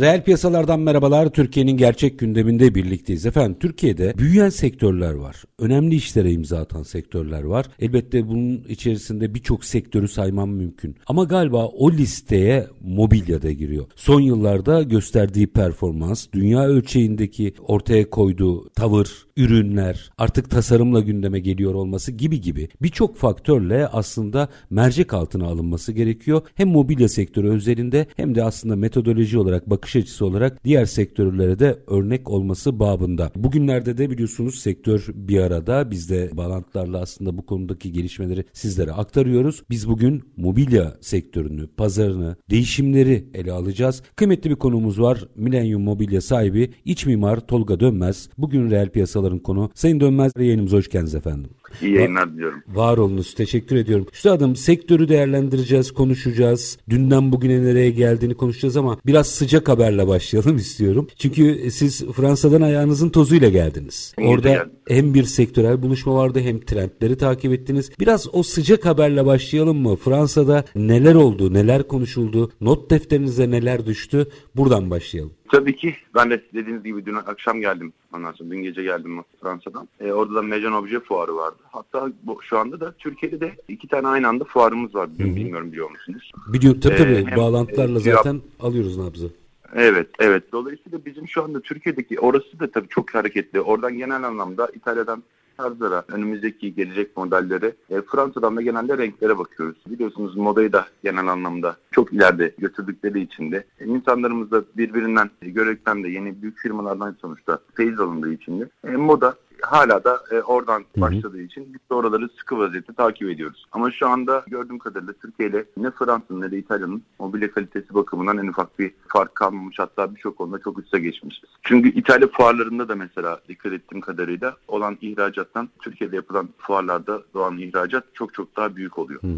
Reel piyasalardan merhabalar. Türkiye'nin gerçek gündeminde birlikteyiz. Efendim Türkiye'de büyüyen sektörler var. Önemli işlere imza atan sektörler var. Elbette bunun içerisinde birçok sektörü saymam mümkün. Ama galiba o listeye mobilya da giriyor. Son yıllarda gösterdiği performans, dünya ölçeğindeki ortaya koyduğu tavır, ürünler, artık tasarımla gündeme geliyor olması gibi gibi birçok faktörle aslında mercek altına alınması gerekiyor. Hem mobilya sektörü özelinde hem de aslında metodoloji olarak bakış açısı olarak diğer sektörlere de örnek olması babında. Bugünlerde de biliyorsunuz sektör bir arada. Biz de bağlantılarla aslında bu konudaki gelişmeleri sizlere aktarıyoruz. Biz bugün mobilya sektörünü, pazarını, değişimleri ele alacağız. Kıymetli bir konumuz var. Millennium Mobilya sahibi iç mimar Tolga Dönmez. Bugün reel piyasaların konu. Sayın Dönmez yayınımıza hoş geldiniz efendim. İyi yayınlar diliyorum. Var olunuz. Teşekkür ediyorum. Üstadım sektörü değerlendireceğiz, konuşacağız. Dünden bugüne nereye geldiğini konuşacağız ama biraz sıcak haberle başlayalım istiyorum. Çünkü siz Fransa'dan ayağınızın tozuyla geldiniz. İyi Orada geldim. hem bir sektörel buluşma vardı hem trendleri takip ettiniz. Biraz o sıcak haberle başlayalım mı? Fransa'da neler oldu, neler konuşuldu, not defterinize neler düştü? Buradan başlayalım. Tabii ki ben de dediğiniz gibi dün akşam geldim. Ondan sonra dün gece geldim Fransa'dan. E, orada da Mecan Obje fuarı vardı. Hatta bu, şu anda da Türkiye'de de iki tane aynı anda fuarımız var. Dün bilmiyorum biliyor musunuz? Biliyorum tabii Ee, tabii hem, bağlantılarla e, zaten alıyoruz nabzı. Evet, evet. Dolayısıyla bizim şu anda Türkiye'deki orası da tabii çok hareketli. Oradan genel anlamda İtalya'dan tarzlara, önümüzdeki gelecek modellere, e, Fransa'dan da genelde renklere bakıyoruz. Biliyorsunuz modayı da genel anlamda çok ileride götürdükleri için de e, insanlarımız da birbirinden görekten de yeni büyük firmalardan sonuçta feyiz alındığı için de e, moda hala da e, oradan başladığı için biz de oraları sıkı vaziyette takip ediyoruz. Ama şu anda gördüğüm kadarıyla Türkiye ile ne Fransa'nın ne de İtalya'nın mobilya kalitesi bakımından en ufak bir fark kalmamış. Hatta birçok konuda çok üste geçmişiz. Çünkü İtalya fuarlarında da mesela dikkat ettiğim kadarıyla olan ihracattan Türkiye'de yapılan fuarlarda doğan ihracat çok çok daha büyük oluyor. Hı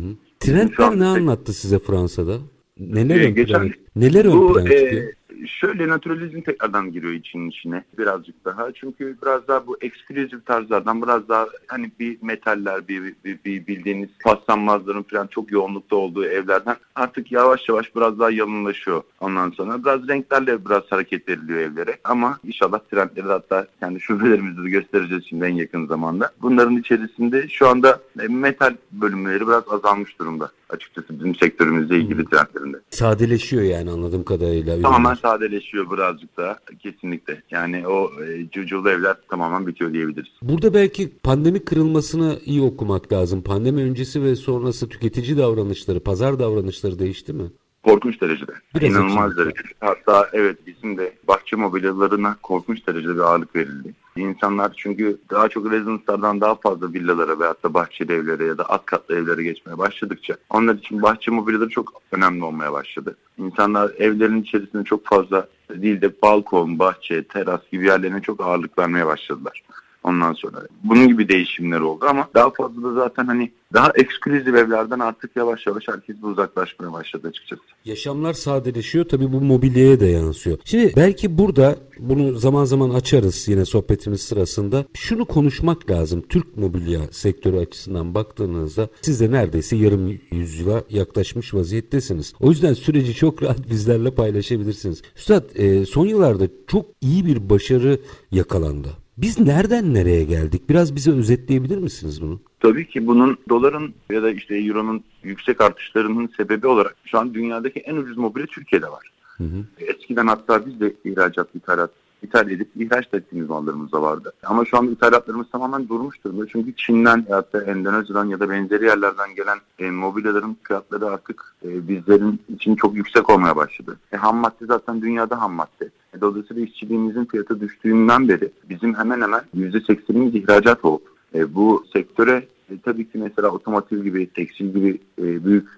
Trendler ne anlattı size Fransa'da? Neler Ee, ön geçen- plana, neler ön Bu plana e, çıkıyor? Şöyle naturalizm tekrardan giriyor için içine birazcık daha. Çünkü biraz daha bu eksklusif tarzlardan biraz daha hani bir metaller, bir, bir, bir bildiğiniz paslanmazların falan çok yoğunlukta olduğu evlerden artık yavaş yavaş biraz daha yalınlaşıyor ondan sonra. Biraz renklerle biraz hareket ediliyor evlere. Ama inşallah trendleri de hatta kendi şubelerimizde de göstereceğiz şimdi en yakın zamanda. Bunların içerisinde şu anda e, metal bölümleri biraz azalmış durumda açıkçası bizim sektörümüzle ilgili trendlerinde. Sadeleşiyor yani anladığım kadarıyla. Tamamen ürünler. Sadeleşiyor birazcık daha kesinlikle. Yani o e, evler tamamen bitiyor diyebiliriz. Burada belki pandemi kırılmasını iyi okumak lazım. Pandemi öncesi ve sonrası tüketici davranışları, pazar davranışları değişti mi? Korkunç derecede. Biraz İnanılmaz derecede. Hatta evet bizim de bahçe mobilyalarına korkunç derecede bir ağırlık verildi. İnsanlar çünkü daha çok rezidanslardan daha fazla villalara veyahut da bahçeli evlere ya da alt katlı evlere geçmeye başladıkça onlar için bahçe mobilyaları çok önemli olmaya başladı. İnsanlar evlerin içerisinde çok fazla değil de balkon, bahçe, teras gibi yerlerine çok ağırlık vermeye başladılar. Ondan sonra bunun gibi değişimler oldu ama daha fazla da zaten hani daha ekskluzif evlerden artık yavaş yavaş herkes bir uzaklaşmaya başladı açıkçası. Yaşamlar sadeleşiyor tabii bu mobilyaya da yansıyor. Şimdi belki burada bunu zaman zaman açarız yine sohbetimiz sırasında. Şunu konuşmak lazım. Türk mobilya sektörü açısından baktığınızda siz de neredeyse yarım yüzyıla yaklaşmış vaziyettesiniz. O yüzden süreci çok rahat bizlerle paylaşabilirsiniz. Üstad e, son yıllarda çok iyi bir başarı yakalandı. Biz nereden nereye geldik? Biraz bize özetleyebilir misiniz bunu? Tabii ki bunun doların ya da işte euronun yüksek artışlarının sebebi olarak şu an dünyadaki en ucuz mobilya Türkiye'de var. Hı hı. Eskiden hatta biz de ihracat, ithalat, ithal edip ihraç da ettiğimiz mallarımız da vardı. Ama şu anda ithalatlarımız tamamen durmuş durumda. Çünkü Çin'den ya da Endonezya'dan ya da benzeri yerlerden gelen e, mobilyaların fiyatları artık e, bizlerin için çok yüksek olmaya başladı. E, ham madde zaten dünyada ham madde. E, Dolayısıyla işçiliğimizin fiyatı düştüğünden beri bizim hemen hemen %80'imiz ihracat oldu. E, bu sektöre e, tabii ki mesela otomotiv gibi, tekstil gibi e, büyük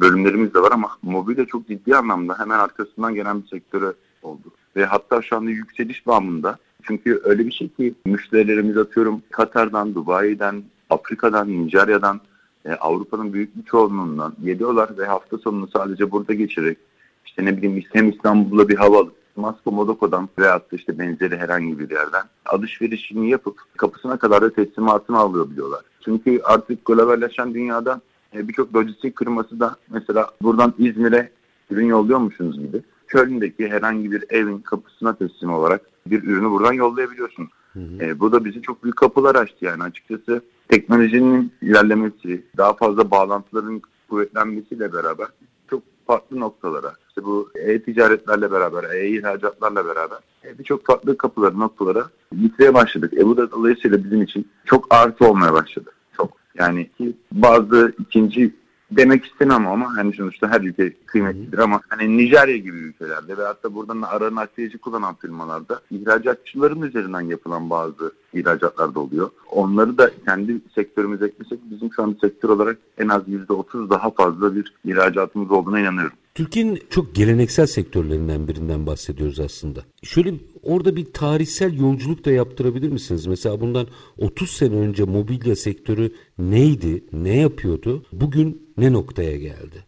bölümlerimiz de var ama mobilya çok ciddi anlamda hemen arkasından gelen bir sektöre oldu. Ve hatta şu anda yükseliş bağımında. Çünkü öyle bir şey ki müşterilerimiz atıyorum Katar'dan, Dubai'den, Afrika'dan, Nijerya'dan, e, Avrupa'nın büyük bir çoğunluğundan geliyorlar ve hafta sonunu sadece burada geçirerek işte ne bileyim hem İstanbul'da bir hava alıp Masko Modoko'dan veyahut da işte benzeri herhangi bir yerden alışverişini yapıp kapısına kadar da teslimatını alabiliyorlar. Çünkü artık globalleşen dünyada e, birçok lojistik firması da mesela buradan İzmir'e ürün yolluyormuşsunuz gibi. Köln'deki herhangi bir evin kapısına teslim olarak bir ürünü buradan yollayabiliyorsunuz. Hı hı. E, bu da bizi çok büyük kapılar açtı yani açıkçası teknolojinin ilerlemesi, daha fazla bağlantıların kuvvetlenmesiyle beraber çok farklı noktalara, işte bu e-ticaretlerle beraber, e-ihracatlarla beraber e, birçok farklı kapıları, noktalara gitmeye başladık. E bu da dolayısıyla bizim için çok artı olmaya başladı. Çok. Yani bazı ikinci demek istemem ama hani sonuçta her ülke kıymetlidir ama hani Nijerya gibi ülkelerde ve hatta buradan ara nakliyeci kullanan firmalarda ihracatçıların üzerinden yapılan bazı ihracatlar da oluyor. Onları da kendi sektörümüze eklesek bizim şu an sektör olarak en az %30 daha fazla bir ihracatımız olduğuna inanıyorum. Türkiye'nin çok geleneksel sektörlerinden birinden bahsediyoruz aslında. Şöyle orada bir tarihsel yolculuk da yaptırabilir misiniz? Mesela bundan 30 sene önce mobilya sektörü neydi, ne yapıyordu? Bugün ne noktaya geldi?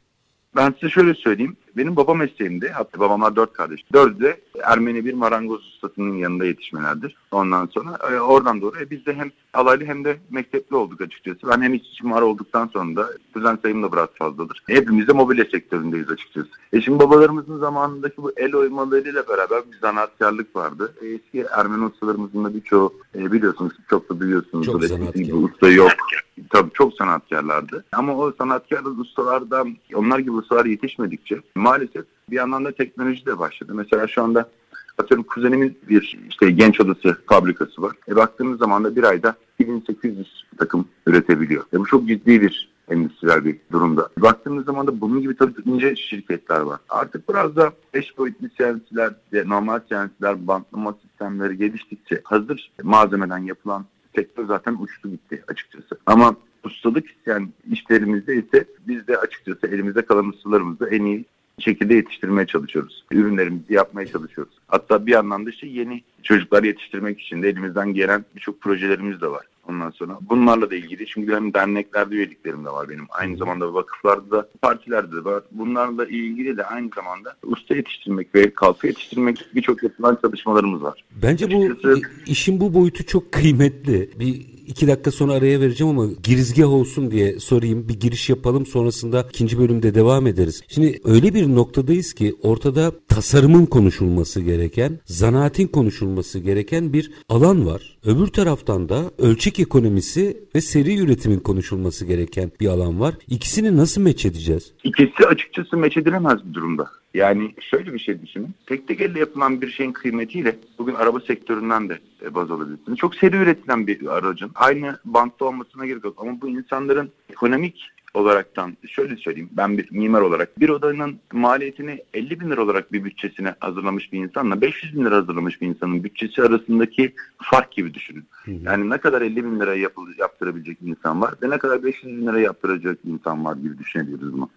Ben size şöyle söyleyeyim. Benim baba mesleğimde, hatta babamlar dört kardeş. Dördü de Ermeni bir marangoz ustasının yanında yetişmelerdir. Ondan sonra e, oradan doğru e, biz de hem alaylı hem de mektepli olduk açıkçası. Ben hem işçi mimar olduktan sonra da düzen sayım da biraz fazladır. Hepimiz de mobilya sektöründeyiz açıkçası. E şimdi babalarımızın zamanındaki bu el oymalarıyla beraber bir zanaatkarlık vardı. E, eski Ermeni ustalarımızın da birçoğu e, biliyorsunuz çok da biliyorsunuz. Çok zanaatkar. Usta yok. Tabii çok sanatkarlardı. Ama o sanatkarlı ustalardan onlar gibi ustalar yetişmedikçe maalesef bir yandan da teknoloji de başladı. Mesela şu anda atıyorum kuzenimin bir işte genç odası fabrikası var. E baktığımız zaman da bir ayda 2800 takım üretebiliyor. E bu çok ciddi bir endüstriyel bir durumda. Baktığımız zaman da bunun gibi tabii ince şirketler var. Artık biraz da eş boyutlu CNC'ler, normal CNC'ler, bantlama sistemleri geliştikçe hazır malzemeden yapılan sektör zaten uçtu gitti açıkçası. Ama ustalık isteyen işlerimizde ise biz de açıkçası elimizde kalan ustalarımızı en iyi şekilde yetiştirmeye çalışıyoruz. Ürünlerimizi yapmaya çalışıyoruz. Hatta bir yandan da işte yeni çocuklar yetiştirmek için de elimizden gelen birçok projelerimiz de var. Ondan sonra bunlarla da ilgili çünkü hem derneklerde üyeliklerim de var benim. Aynı zamanda vakıflarda da partilerde de var. Bunlarla ilgili de aynı zamanda usta yetiştirmek ve kalfa yetiştirmek birçok yapılan çalışmalarımız var. Bence bu Açıkçası, işin bu boyutu çok kıymetli. Bir iki dakika sonra araya vereceğim ama girizgah olsun diye sorayım. Bir giriş yapalım sonrasında ikinci bölümde devam ederiz. Şimdi öyle bir noktadayız ki ortada tasarımın konuşulması gereken, zanaatin konuşulması gereken bir alan var. Öbür taraftan da ölçek ekonomisi ve seri üretimin konuşulması gereken bir alan var. İkisini nasıl meç edeceğiz? İkisi açıkçası meç edilemez bir durumda. Yani şöyle bir şey düşünün. Tek tek elle yapılan bir şeyin kıymetiyle bugün araba sektöründen de e, baz alabilirsiniz. Çok seri üretilen bir aracın aynı bantta olmasına gerek yok. Ama bu insanların ekonomik olaraktan şöyle söyleyeyim ben bir mimar olarak bir odanın maliyetini 50 bin lira olarak bir bütçesine hazırlamış bir insanla 500 bin lira hazırlamış bir insanın bütçesi arasındaki fark gibi düşünün. Hı hı. Yani ne kadar 50 bin lira yaptırabilecek insan var ve ne kadar 500 bin lira yaptıracak insan var gibi düşünebiliriz bunu.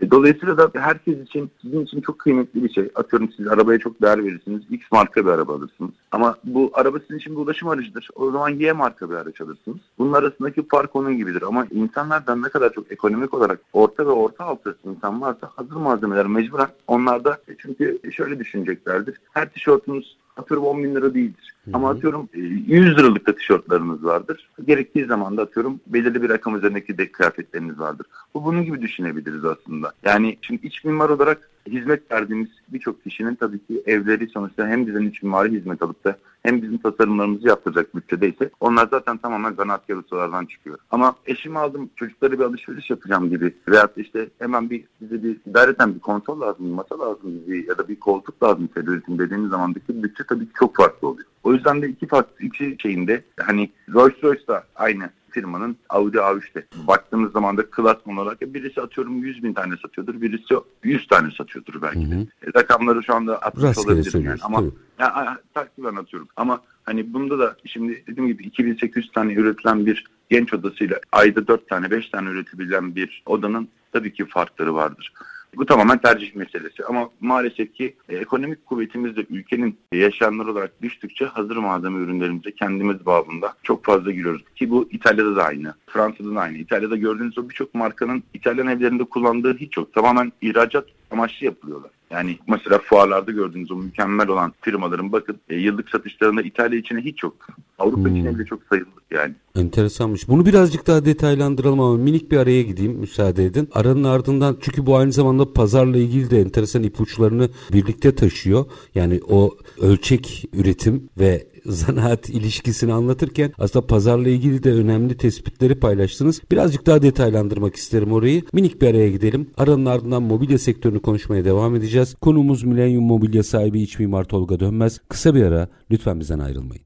E, dolayısıyla da herkes için, sizin için çok kıymetli bir şey. Atıyorum siz arabaya çok değer verirsiniz. X marka bir araba alırsınız. Ama bu araba sizin için bir ulaşım aracıdır. O zaman Y marka bir araç alırsınız. Bunun arasındaki fark onun gibidir. Ama insanlardan ne kadar çok ekonomik olarak orta ve orta altı insan varsa hazır malzemeler mecburen onlarda e, çünkü şöyle düşüneceklerdir. Her tişörtünüz atıyorum 10 bin lira değildir. Hı-hı. Ama atıyorum 100 e, liralık da tişörtleriniz vardır. Gerektiği zaman da atıyorum belirli bir rakam üzerindeki de kıyafetleriniz vardır. Bu bunun gibi düşünebiliriz aslında. Yani şimdi iç mimar olarak hizmet verdiğimiz birçok kişinin tabii ki evleri sonuçta hem bizim iç mimari hizmet alıp da hem bizim tasarımlarımızı yaptıracak bütçedeyse onlar zaten tamamen zanaatkar ustalardan çıkıyor. Ama eşimi aldım çocuklara bir alışveriş yapacağım gibi veyahut işte hemen bir bize bir idareten bir kontrol lazım, bir masa lazım bize ya da bir koltuk lazım üretim dediğimiz zamandaki bütçe tabii ki çok farklı oluyor. O yüzden de iki farklı iki şeyinde hani Rolls Royce da aynı firmanın Audi A3'te. Baktığımız zaman da klasman olarak birisi atıyorum 100 bin tane satıyordur, birisi 100 tane satıyordur belki de. Hı hı. E, rakamları şu anda atmış olabilirim yani. Ama yani, taktiben atıyorum. Ama hani bunda da şimdi dediğim gibi 2800 tane üretilen bir genç odasıyla ayda 4 tane 5 tane üretebilen bir odanın tabii ki farkları vardır. Bu tamamen tercih meselesi ama maalesef ki e, ekonomik kuvvetimiz de ülkenin yaşayanlar olarak düştükçe hazır malzeme ürünlerimize kendimiz babında çok fazla giriyoruz. Ki bu İtalya'da da aynı, Fransa'da da aynı. İtalya'da gördüğünüz o birçok markanın İtalyan evlerinde kullandığı hiç yok. Tamamen ihracat amaçlı yapılıyorlar. Yani mesela fuarlarda gördüğünüz o mükemmel olan firmaların bakın e, yıllık satışlarında İtalya içine hiç yok. Avrupa hmm. içine bile çok sayılı yani. Enteresanmış. Bunu birazcık daha detaylandıralım ama minik bir araya gideyim müsaade edin. Aranın ardından çünkü bu aynı zamanda pazarla ilgili de enteresan ipuçlarını birlikte taşıyor. Yani o ölçek üretim ve zanaat ilişkisini anlatırken aslında pazarla ilgili de önemli tespitleri paylaştınız. Birazcık daha detaylandırmak isterim orayı. Minik bir araya gidelim. Aranın ardından mobilya sektörünü konuşmaya devam edeceğiz. Konumuz Millennium Mobilya sahibi iç mimar Tolga Dönmez. Kısa bir ara lütfen bizden ayrılmayın.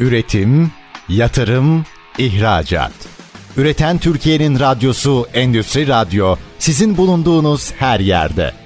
Üretim, yatırım, ihracat. Üreten Türkiye'nin radyosu Endüstri Radyo sizin bulunduğunuz her yerde.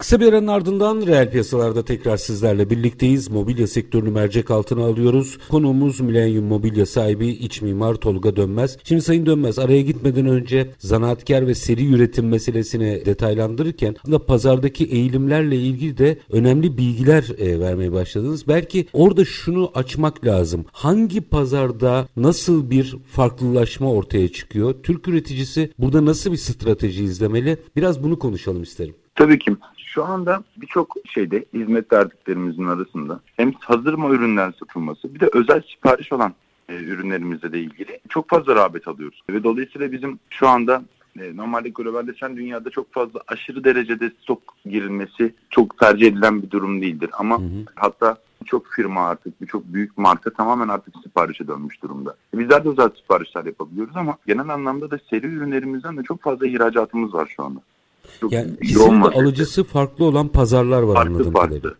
Kısa bir aranın ardından reel piyasalarda tekrar sizlerle birlikteyiz. Mobilya sektörünü mercek altına alıyoruz. Konuğumuz Millennium Mobilya sahibi iç mimar Tolga Dönmez. Şimdi Sayın Dönmez araya gitmeden önce zanaatkar ve seri üretim meselesini detaylandırırken da pazardaki eğilimlerle ilgili de önemli bilgiler e, vermeye başladınız. Belki orada şunu açmak lazım. Hangi pazarda nasıl bir farklılaşma ortaya çıkıyor? Türk üreticisi burada nasıl bir strateji izlemeli? Biraz bunu konuşalım isterim. Tabii ki. Şu anda birçok şeyde hizmet verdiklerimizin arasında hem hazır mı ürünler satılması bir de özel sipariş olan e, ürünlerimizle de ilgili çok fazla rağbet alıyoruz. Ve dolayısıyla bizim şu anda e, normalde globalleşen dünyada çok fazla aşırı derecede stok girilmesi çok tercih edilen bir durum değildir. Ama hı hı. hatta birçok firma artık, birçok büyük marka tamamen artık siparişe dönmüş durumda. E, bizler de özel siparişler yapabiliyoruz ama genel anlamda da seri ürünlerimizden de çok fazla ihracatımız var şu anda. Çok yani ikisinin de alıcısı farklı olan pazarlar var farklı, anladığım farklı. kadarıyla.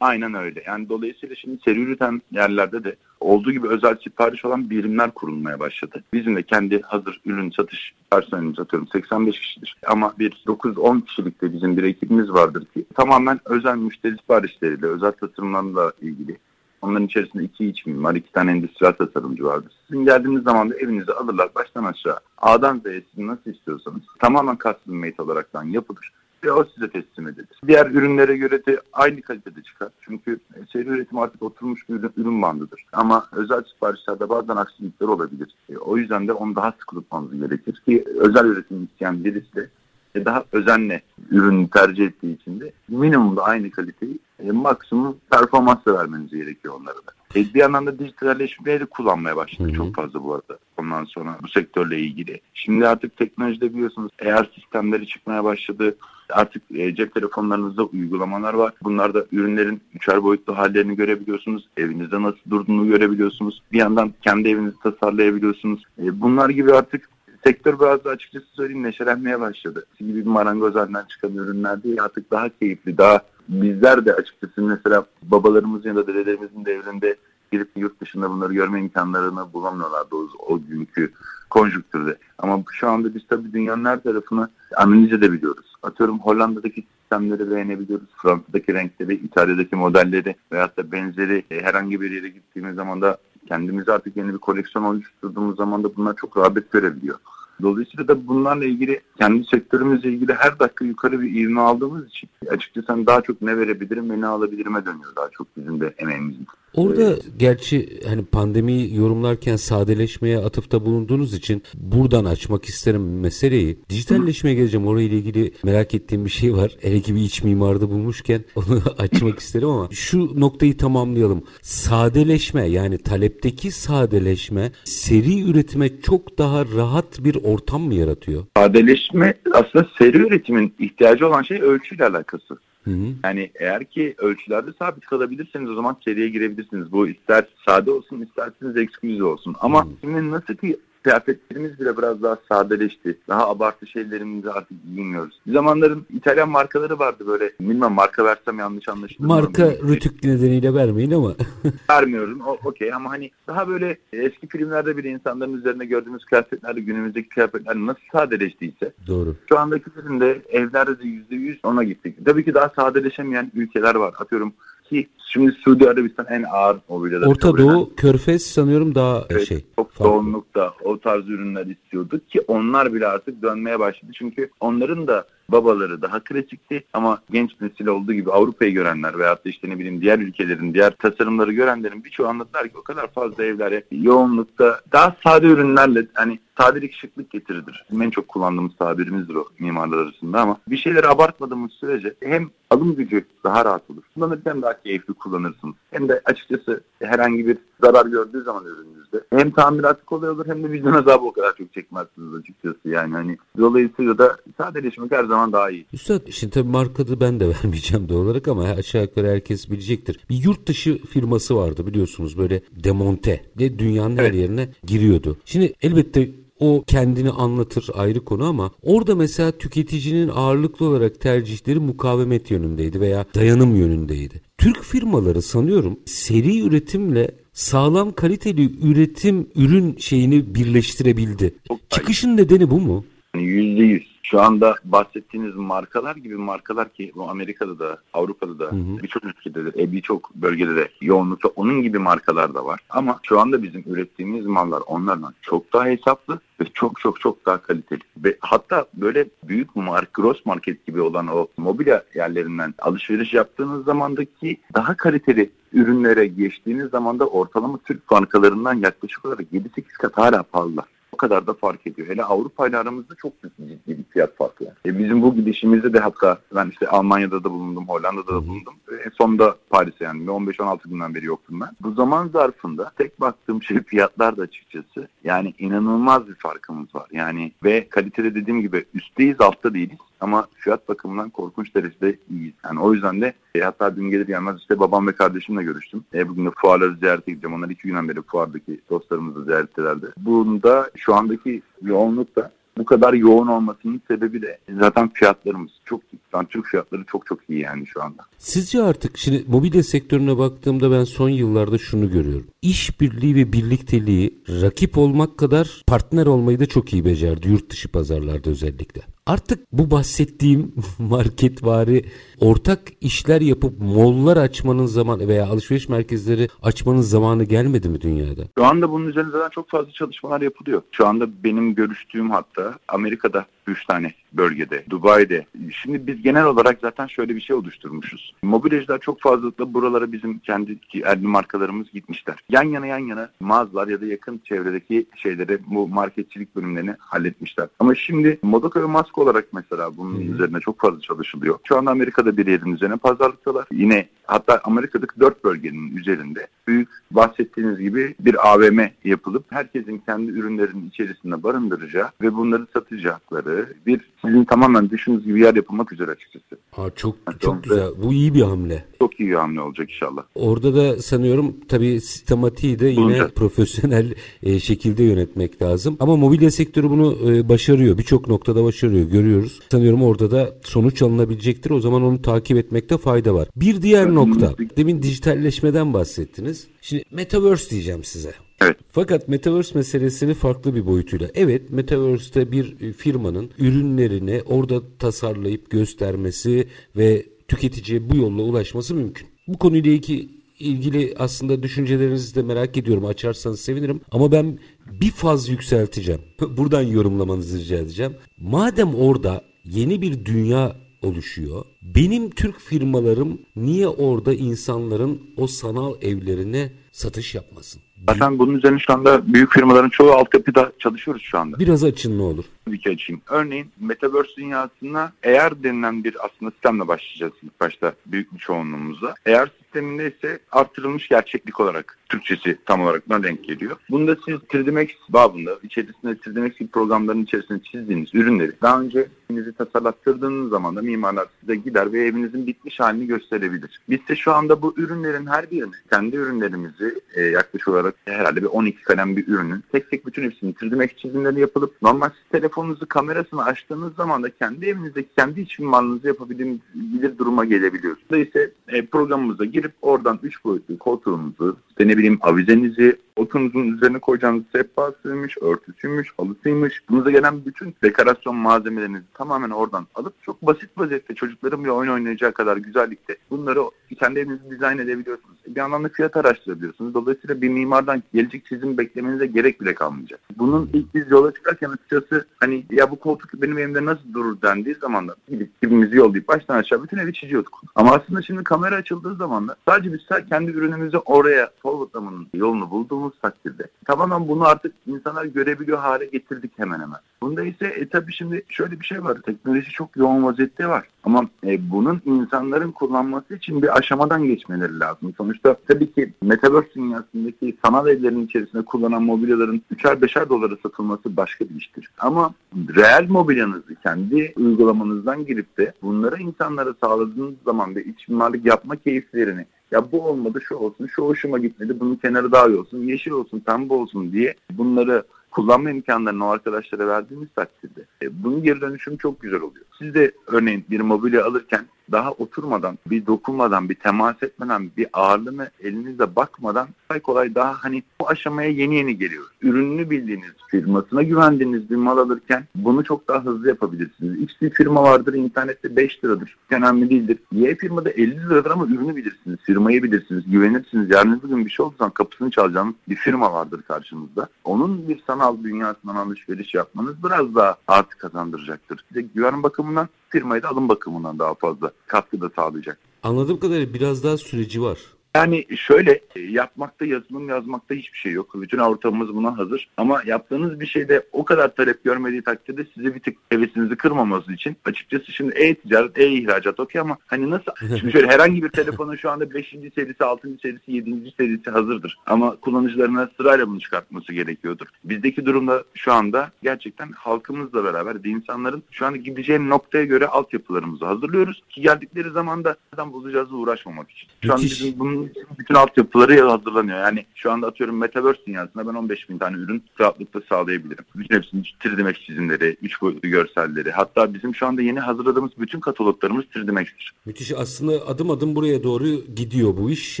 Aynen öyle. Yani dolayısıyla şimdi seri üreten yerlerde de olduğu gibi özel sipariş olan birimler kurulmaya başladı. Bizim de kendi hazır ürün satış personelimiz atıyorum 85 kişidir. Ama bir 9-10 kişilik de bizim bir ekibimiz vardır ki tamamen özel müşteri siparişleriyle, özel tasarımlarla ilgili Onların içerisinde iki iç mimar, iki tane endüstriyel tasarımcı vardır. Sizin geldiğiniz zaman da evinizi alırlar baştan aşağı. A'dan Z'ye siz nasıl istiyorsanız tamamen custom made olaraktan yapılır ve o size teslim edilir. Diğer ürünlere göre de aynı kalitede çıkar. Çünkü seri üretim artık oturmuş bir ürün, ürün bandıdır. Ama özel siparişlerde bazen aksilikler olabilir. E, o yüzden de onu daha sıkı tutmanız gerekir ki özel üretim isteyen birisi de e, daha özenle ürünü tercih ettiği için de minimumda aynı kaliteyi e, maksimum performansla vermeniz gerekiyor onlara da. E, bir yandan da dijitalleşmeyi de kullanmaya başladı çok fazla bu arada. Ondan sonra bu sektörle ilgili. Şimdi artık teknolojide biliyorsunuz eğer sistemleri çıkmaya başladı. Artık e, cep telefonlarınızda uygulamalar var. Bunlarda ürünlerin üçer boyutlu hallerini görebiliyorsunuz. Evinizde nasıl durduğunu görebiliyorsunuz. Bir yandan kendi evinizi tasarlayabiliyorsunuz. E, bunlar gibi artık sektör biraz da açıkçası söyleyeyim neşelenmeye başladı. Gibi bir marangozhaneden çıkan ürünler değil artık daha keyifli, daha bizler de açıkçası mesela babalarımızın ya da dedelerimizin devrinde girip yurt dışında bunları görme imkanlarını bulamıyorlardı o, o günkü konjüktürde. Ama şu anda biz tabii dünyanın her tarafını analiz edebiliyoruz. Atıyorum Hollanda'daki sistemleri beğenebiliyoruz. Fransa'daki renkleri, İtalya'daki modelleri veyahut da benzeri e, herhangi bir yere gittiğimiz zaman da kendimize artık yeni bir koleksiyon oluşturduğumuz zaman da bunlar çok rağbet görebiliyor. Dolayısıyla da bunlarla ilgili kendi sektörümüzle ilgili her dakika yukarı bir ivme aldığımız için açıkçası daha çok ne verebilirim ve ne alabilirime dönüyor daha çok bizim de emeğimizin. Orada gerçi hani pandemiyi yorumlarken sadeleşmeye atıfta bulunduğunuz için buradan açmak isterim meseleyi. Dijitalleşmeye geleceğim. Orayla ilgili merak ettiğim bir şey var. Hele ki bir iç mimarda bulmuşken onu açmak isterim ama şu noktayı tamamlayalım. Sadeleşme yani talepteki sadeleşme seri üretime çok daha rahat bir ortam mı yaratıyor? Sadeleşme aslında seri üretimin ihtiyacı olan şey ölçüyle alakası. Hı hı. Yani eğer ki ölçülerde sabit kalabilirseniz o zaman seriye girebilirsiniz. Bu ister sade olsun isterseniz ekskluziv olsun. Ama hı. şimdi nasıl ki kıyafetlerimiz bile biraz daha sadeleşti. Daha abartı şeylerimizi artık giymiyoruz. Bir zamanların İtalyan markaları vardı böyle. Bilmem marka versem yanlış anlaşılır. Marka rütük nedeniyle vermeyin ama. Vermiyorum. Okey ama hani daha böyle eski filmlerde bile insanların üzerinde gördüğümüz kıyafetler günümüzdeki kıyafetler nasıl sadeleştiyse. Doğru. Şu andakilerin de evlerde de %100 ona gittik. Tabii ki daha sadeleşemeyen ülkeler var. Atıyorum ki şimdi Suudi Arabistan en ağır mobilyalar. Orta Doğu, Körfez sanıyorum daha evet, şey. Çok çoğunlukta o tarz ürünler istiyorduk ki onlar bile artık dönmeye başladı. Çünkü onların da babaları daha klasikti ama genç nesil olduğu gibi Avrupa'yı görenler veyahut da işte ne bileyim diğer ülkelerin diğer tasarımları görenlerin birçoğu anlattılar ki o kadar fazla evlere yoğunlukta daha sade ürünlerle hani sadelik şıklık getiridir. Bizim en çok kullandığımız tabirimizdir o mimarlar arasında ama bir şeyleri abartmadığımız sürece hem alım gücü daha rahat olur. Kullanırken daha keyifli kullanırsınız. Hem de açıkçası herhangi bir zarar gördüğü zaman ürününüzde hem tamiratı kolay olur hem de vicdan azabı o kadar çok çekmezsiniz açıkçası yani hani dolayısıyla da sadeleşmek her zaman daha iyi. Üstad şimdi tabii markadı ben de vermeyeceğim doğal olarak ama aşağı yukarı herkes bilecektir. Bir yurt dışı firması vardı biliyorsunuz böyle demonte de dünyanın evet. her yerine giriyordu. Şimdi elbette o kendini anlatır ayrı konu ama orada mesela tüketicinin ağırlıklı olarak tercihleri mukavemet yönündeydi veya dayanım yönündeydi. Türk firmaları sanıyorum seri üretimle sağlam kaliteli üretim ürün şeyini birleştirebildi. Çıkışın nedeni bu mu? Yüzde yüz. Şu anda bahsettiğiniz markalar gibi markalar ki bu Amerika'da da Avrupa'da da birçok ülkede de e, birçok bölgede de yoğunlukta onun gibi markalar da var. Ama şu anda bizim ürettiğimiz mallar onlardan çok daha hesaplı ve çok çok çok daha kaliteli. Ve hatta böyle büyük mark, gross market gibi olan o mobilya yerlerinden alışveriş yaptığınız zamandaki daha kaliteli ürünlere geçtiğiniz zaman da ortalama Türk markalarından yaklaşık olarak 7-8 kat hala pahalılar kadar da fark ediyor. Hele Avrupa ile aramızda çok ciddi bir fiyat farkı var. E bizim bu gidişimizde de hatta ben işte Almanya'da da bulundum, Hollanda'da da bulundum. En sonunda Paris'e yani 15-16 günden beri yoktum ben. Bu zaman zarfında tek baktığım şey fiyatlar da açıkçası. Yani inanılmaz bir farkımız var. Yani ve kalitede dediğim gibi üstteyiz altta değiliz. Ama fiyat bakımından korkunç derecede iyiyiz. Yani o yüzden de e, hatta dün gelir gelmez işte babam ve kardeşimle görüştüm. E, bugün de fuarları ziyarete gideceğim. Onlar iki günden beri fuardaki dostlarımızı ziyarettelerdi. Bunda şu andaki yoğunluk da bu kadar yoğun olmasının sebebi de zaten fiyatlarımız çok. Yani Türk fiyatları çok çok iyi yani şu anda. Sizce artık şimdi mobilya sektörüne baktığımda ben son yıllarda şunu görüyorum. İşbirliği ve birlikteliği rakip olmak kadar partner olmayı da çok iyi becerdi yurt dışı pazarlarda özellikle. Artık bu bahsettiğim marketvari ortak işler yapıp mollar açmanın zamanı veya alışveriş merkezleri açmanın zamanı gelmedi mi dünyada? Şu anda bunun üzerinde zaten çok fazla çalışmalar yapılıyor. Şu anda benim görüştüğüm hatta Amerika'da 3 tane bölgede, Dubai'de. Şimdi biz genel olarak zaten şöyle bir şey oluşturmuşuz. Mobilyacılar çok fazlalıkla buralara bizim kendi erli markalarımız gitmişler. Yan yana yan yana mağazalar ya da yakın çevredeki şeyleri bu marketçilik bölümlerini halletmişler. Ama şimdi Modoka ve Masko olarak mesela bunun hmm. üzerine çok fazla çalışılıyor. Şu anda Amerika'da bir yerin üzerine pazarlıktalar. Yine hatta Amerika'daki dört bölgenin üzerinde büyük bahsettiğiniz gibi bir AVM yapılıp herkesin kendi ürünlerinin içerisinde barındıracağı ve bunları satacakları bir sizin tamamen düşündüğünüz gibi yer yapılmak üzere açıkçası. Aa, çok yani çok güzel. Bu iyi bir hamle. Çok iyi bir hamle olacak inşallah. Orada da sanıyorum tabii sistematiği de yine Bulunacak. profesyonel e, şekilde yönetmek lazım. Ama mobilya sektörü bunu e, başarıyor. Birçok noktada başarıyor. Görüyoruz. Sanıyorum orada da sonuç alınabilecektir. O zaman onu takip etmekte fayda var. Bir diğer evet, nokta. Demin dijitalleşmeden bahsettiniz. Şimdi metaverse diyeceğim size. Evet. Fakat Metaverse meselesini farklı bir boyutuyla. Evet Metaverse'te bir firmanın ürünlerini orada tasarlayıp göstermesi ve tüketiciye bu yolla ulaşması mümkün. Bu konuyla ilgili ilgili aslında düşüncelerinizi de merak ediyorum. Açarsanız sevinirim. Ama ben bir faz yükselteceğim. Buradan yorumlamanızı rica edeceğim. Madem orada yeni bir dünya oluşuyor. Benim Türk firmalarım niye orada insanların o sanal evlerine satış yapmasın? Zaten bunun üzerine şu anda büyük firmaların çoğu altyapıda çalışıyoruz şu anda. Biraz açın ne olur. Tabii ki açayım. Örneğin Metaverse dünyasına eğer denilen bir aslında sistemle başlayacağız ilk başta büyük bir çoğunluğumuzla. Eğer sisteminde ise artırılmış gerçeklik olarak Türkçesi tam olarak buna denk geliyor. Bunda siz 3D Max babında içerisinde 3D Max programların içerisinde çizdiğiniz ürünleri daha önce evinizi tasarlattırdığınız zaman da mimarlar size gider ve evinizin bitmiş halini gösterebilir. Biz de şu anda bu ürünlerin her birini kendi ürünlerimizi e, yaklaşık olarak herhalde bir 12 kalem bir ürünün tek tek bütün hepsini 3D Max çizimleri yapılıp normal siz telefonunuzu kamerasını açtığınız zaman da kendi evinizdeki kendi iç mimarlığınızı yapabilir duruma gelebiliyorsunuz. Dolayısıyla e, programımıza girip oradan 3 boyutlu koltuğunuzu, işte ne bileyim avizenizi, oturunuzun üzerine koyacağınız sehpasıymış, örtüsüymüş, halısıymış. Bunuza gelen bütün dekorasyon malzemelerinizi tamamen oradan alıp çok basit vaziyette çocukların bir oyun oynayacağı kadar güzellikte bunları kendi evinizde dizayn edebiliyorsunuz. Bir anlamda fiyat araştırabiliyorsunuz. Dolayısıyla bir mimardan gelecek çizim beklemenize gerek bile kalmayacak. Bunun ilk biz yola çıkarken açıkçası hani ya bu koltuk benim evimde nasıl durur dendiği zaman da gidip gibimizi yollayıp baştan aşağı bütün evi çiziyorduk. Ama aslında şimdi kamera açıldığı zaman sadece biz kendi ürünümüzü oraya forwardlamanın yolunu bulduğumuz takdirde tamamen bunu artık insanlar görebiliyor hale getirdik hemen hemen. Bunda ise e, tabii şimdi şöyle bir şey var. Teknoloji çok yoğun vaziyette var. Ama e, bunun insanların kullanması için bir aşamadan geçmeleri lazım. Sonuçta tabii ki Metaverse dünyasındaki sanal evlerin içerisinde kullanan mobilyaların 3'er 5'er dolara satılması başka bir iştir. Ama reel mobilyanızı kendi uygulamanızdan girip de bunları insanlara sağladığınız zaman ve iç mimarlık yapma keyiflerini ya bu olmadı şu olsun, şu hoşuma gitmedi, bunun kenarı daha iyi olsun, yeşil olsun, pembe olsun diye bunları kullanma imkanlarını o arkadaşlara verdiğimiz takdirde e, bunun geri dönüşüm çok güzel oluyor. Siz de örneğin bir mobilya alırken daha oturmadan, bir dokunmadan, bir temas etmeden, bir ağırlığını elinizle bakmadan kolay kolay daha hani bu aşamaya yeni yeni geliyor. Ürününü bildiğiniz, firmasına güvendiğiniz bir mal alırken bunu çok daha hızlı yapabilirsiniz. X bir firma vardır, internette 5 liradır. Önemli değildir. Y firmada 50 liradır ama ürünü bilirsiniz, firmayı bilirsiniz, güvenirsiniz. Yarın bir gün bir şey zaman kapısını çalacağınız bir firma vardır karşınızda. Onun bir sanal dünyasından alışveriş yapmanız biraz daha artı kazandıracaktır. Size güven bakımından firmayı da alım bakımından daha fazla katkı da sağlayacak. Anladığım kadarıyla biraz daha süreci var. Yani şöyle e, yapmakta yazılım yazmakta hiçbir şey yok. Bütün ortamımız buna hazır. Ama yaptığınız bir şeyde o kadar talep görmediği takdirde size bir tık hevesinizi kırmaması için açıkçası şimdi e-ticaret, e-ihracat okey ama hani nasıl? Şimdi şöyle herhangi bir telefonun şu anda 5. serisi, 6. serisi, 7. serisi hazırdır. Ama kullanıcılarına sırayla bunu çıkartması gerekiyordur. Bizdeki durumda şu anda gerçekten halkımızla beraber de insanların şu anda gideceği noktaya göre altyapılarımızı hazırlıyoruz. Ki geldikleri zaman da neden bulacağız uğraşmamak için. Şu an bizim bunun bütün altyapıları hazırlanıyor. Yani şu anda atıyorum Metaverse dünyasında ben 15 bin tane ürün rahatlıkla sağlayabilirim. Bütün hepsinin 3D Max çizimleri, 3 boyutlu görselleri. Hatta bizim şu anda yeni hazırladığımız bütün kataloglarımız 3D Max'tir. Müthiş. Aslında adım adım buraya doğru gidiyor bu iş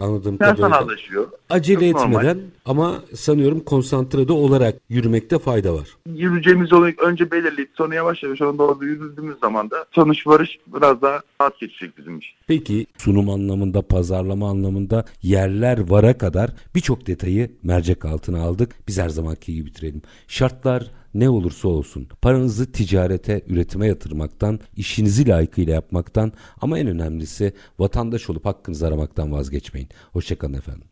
anladığım ben kadarıyla. sanallaşıyor. Acele Çok etmeden normal. ama sanıyorum konsantrede olarak yürümekte fayda var. Yürüyeceğimiz yolu önce belirleyip sonra yavaş yavaş ona doğru yürüdüğümüz zaman da sonuç varış biraz daha rahat geçecek bizim için. Peki sunum anlamında, pazarlama anlamında yerler vara kadar birçok detayı mercek altına aldık. Biz her zamanki gibi bitirelim. Şartlar ne olursa olsun paranızı ticarete, üretime yatırmaktan, işinizi layıkıyla yapmaktan ama en önemlisi vatandaş olup hakkınızı aramaktan vazgeçmeyin. Hoşçakalın efendim.